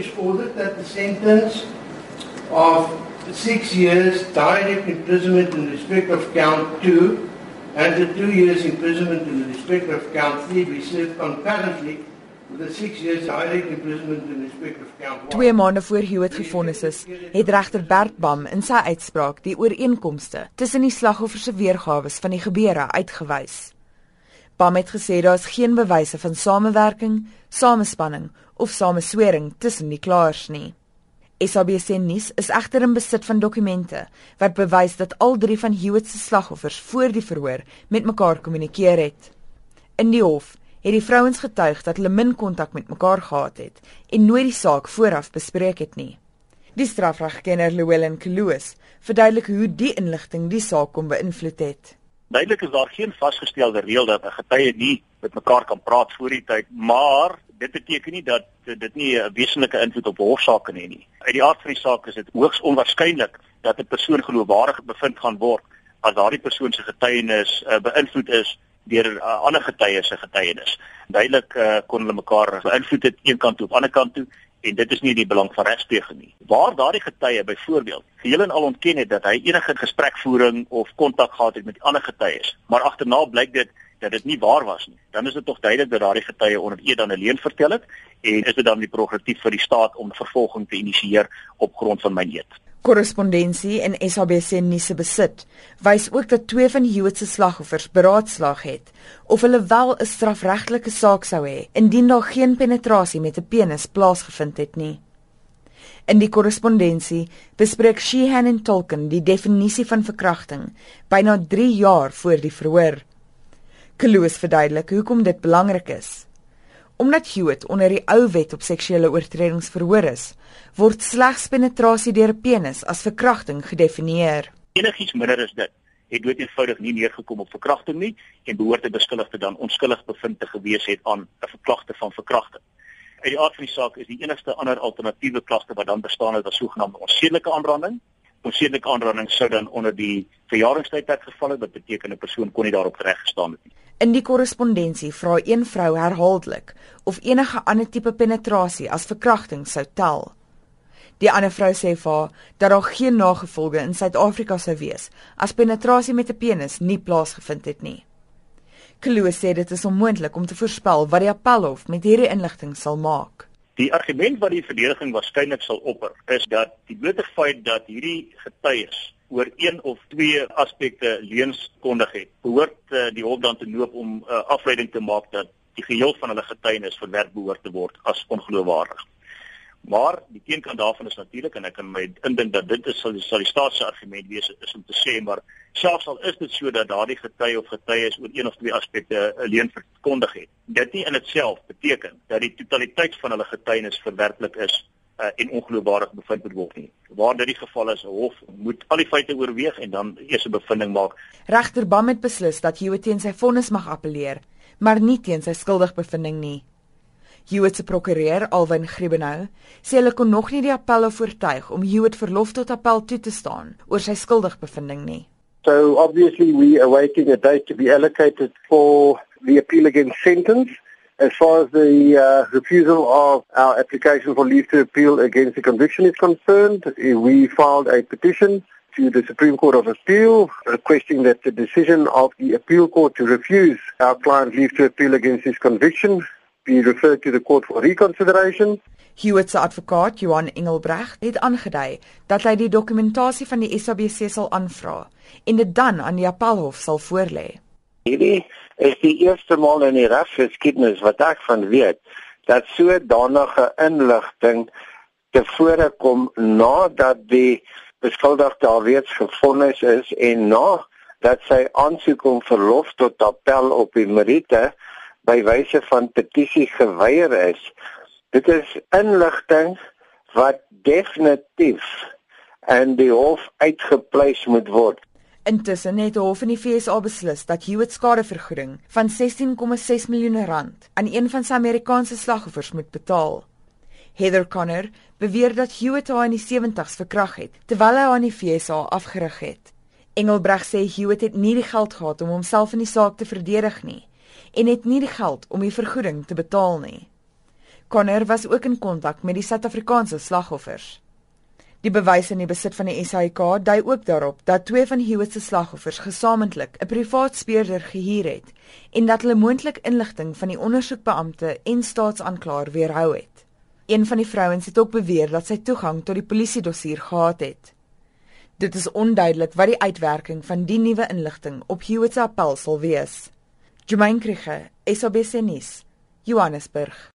It's ordered that the sentence of six years direct imprisonment in respect of count two and the two years imprisonment in respect of count three be served concurrently. Twee maande voor Hewitt gefonnis is, het regter Bert Bam in sy uitspraak die ooreenkomste tussen die slagoffers se weergawe van die gebeure uitgewys. Bam het gesê daar is geen bewyse van samewerking, samespanning of sameswering tussen die klaers nie. SABC nuus is egter in besit van dokumente wat bewys dat al drie van Hewitt se slagoffers voor die verhoor met mekaar kommunikeer het. In die hof het die vrouens getuig dat hulle min kontak met mekaar gehad het en nooit die saak vooraf bespreek het nie. Die strafregkenner Llewellyn Kloos verduidelik hoe die inligting die saak kon beïnvloed het. Duidelik is daar geen vasgestelde reël dat 'n getuie nie met mekaar kan praat voor die tyd, maar dit beteken nie dat dit nie 'n wesenlike invloed op hofsaake het nie. Uit die aard van die saak is dit hoogs onwaarskynlik dat 'n persoon geloofwaardig bevind gaan word as daardie persoon se getuienis uh, beïnvloed is deur 'n uh, ander getuie se getuienis. Duidelik uh, kon hulle mekaar beïnvloed het een kant toe of ander kant toe en dit is nie die belang van regspleging nie. Waar daardie getuie byvoorbeeld geheel en al ontken het dat hy enige gesprekvoering of kontak gehad het met ander getuies, maar agterna blyk dit dat dit nie waar was nie. Dan is dit tog duidelik dat daardie getuie onder eed dan 'n leuen vertel het en is dit dan die prerogatief vir die staat om vervolging te initieer op grond van my eed. Korrespondensie in SABC nuus se besit wys ook dat twee van Hewitt se slagoffers beraadslaag het of hulle wel 'n strafregtelike saak sou hê indien daar geen penetrasie met 'n penis plaasgevind het nie. In die korrespondensie bespreek Sheehan en Tolkien die definisie van verkrachting byna 3 jaar voor die verhoor. Kloos verduidelik hoekom dit belangrik is. Omdat Hewitt onder die ou wet op seksuele oortredings verhoor is, word slegs penetrasie deur 'n penis as verkrachting gedefinieer. Enigiets minder is dit het dood eenvoudig nie neergekom op verkrachting nie en behoort te beskuldigde dan onskuldig bevind te gewees het aan 'n verklagte van verkrachting. Uit die aard van die saak is die enigste ander alternatiewe klagte wat dan bestaan het as sogenaamde onsedelike aanranding onsedelike aanranding sou dan onder die verjaringstydperk geval het wat beteken 'n persoon kon nie daarop reg gestaan het nie. In die korrespondensie vra een vrou herhaaldelik of enige ander tipe penetrasie as verkrachting sou tel. Die ander vrou sê vir haar dat daar geen nagevolge in Suid-Afrika sou wees as penetrasie met 'n penis nie plaasgevind het nie. Kloos sê dit is onmoontlik om te voorspel wat die appelhof met hierdie inligting sal maak. Die argument wat die verdediging waarskynlik sal opper, is dat die blote feit dat hierdie getuies oor een of twee aspekte leuns kondig het, behoort uh, die hof dan te noop om 'n uh, eh, afleiding te maak dat die geheel van hulle getuienis verwerp behoort te word as ongeloofwaardig. Maar die teenkant daarvan is natuurlik en ek kan my indink dat dit is sal, sal die staat se argument wees is om te sê maar selfs al is dit so dat daardie getuie of getuies oor een of twee aspekte alleen verkondig het. Dit nie in itself beteken dat die totaliteit van hulle getuienis verwerklik is uh, en ongeloofwaardig bevind moet word nie. Waar dit die geval is, 'n hof moet al die feite oorweeg en dan eers 'n bevinding maak. Regter Bam het beslis dat Hewitt teen sy vonnis mag appeleer, maar nie teen sy skuldigbevinding nie. Hewitt se prokureur, Alwyn Griebenhou, sê hulle kon nog nie die appel oortuig om Hewitt verlof tot appel toe te staan oor sy skuldigbevindings nie. So obviously we are waiting a date to be allocated for the appeal against sentence. As far as the uh, refusal of our application for leave to appeal against the conviction is concerned, we filed a petition to the Supreme Court of Appeal requesting that the decision of the appeal court to refuse our client leave to appeal against his conviction be referred to the court for reconsideration. Hewitt se advokaat, Johan Engelbreg, het aangedui dat hy die dokumentasie van die SABC sal aanvra en dit dan aan die appelhof sal voorlê. Hierdie is die eerste maal in die regsgeskiedenis wat ek van weet dat sodanige inligting tevore kom nadat die beskuldigde alreeds gefonnis is en na dat sy aansoek om verlof tot appel op die meriete by wyse van petisie geweier is. Dit is inligting wat definitief en die hof uitgepleis moet word. Intussen het die hof in die FSA beslis dat Hewitt skadevergoeding van 16,6 miljoen rand aan een van sy Amerikaanse slagoffers moet betaal. Heather Connor beweer dat Hewitt haar in die 70's verkrag het terwyl hy aan die FSA afgerig het. Engelbreg sê Hewitt het nie die geld gehad om homself in die saak te verdedig nie en het nie die geld om die vergoeding te betaal nie. Connor was ook in kontak met die Suid-Afrikaanse slagoffers. Die bewyse in die besit van die SAIK dui ook daarop dat twee van Hewitt se slagoffers gesamentlik 'n privaat speurder gehuur het en dat hulle moontlik inligting van die ondersoekbeampte en staatsaanklaer weerhou het. Een van die vrouens het ook beweer dat sy toegang tot die polisiedossier gehad het. Dit is onduidelik wat die uitwerking van die nuwe inligting op Hewitt se appel sal wees. Jumain Krige, SABC nuus, Johannesburg.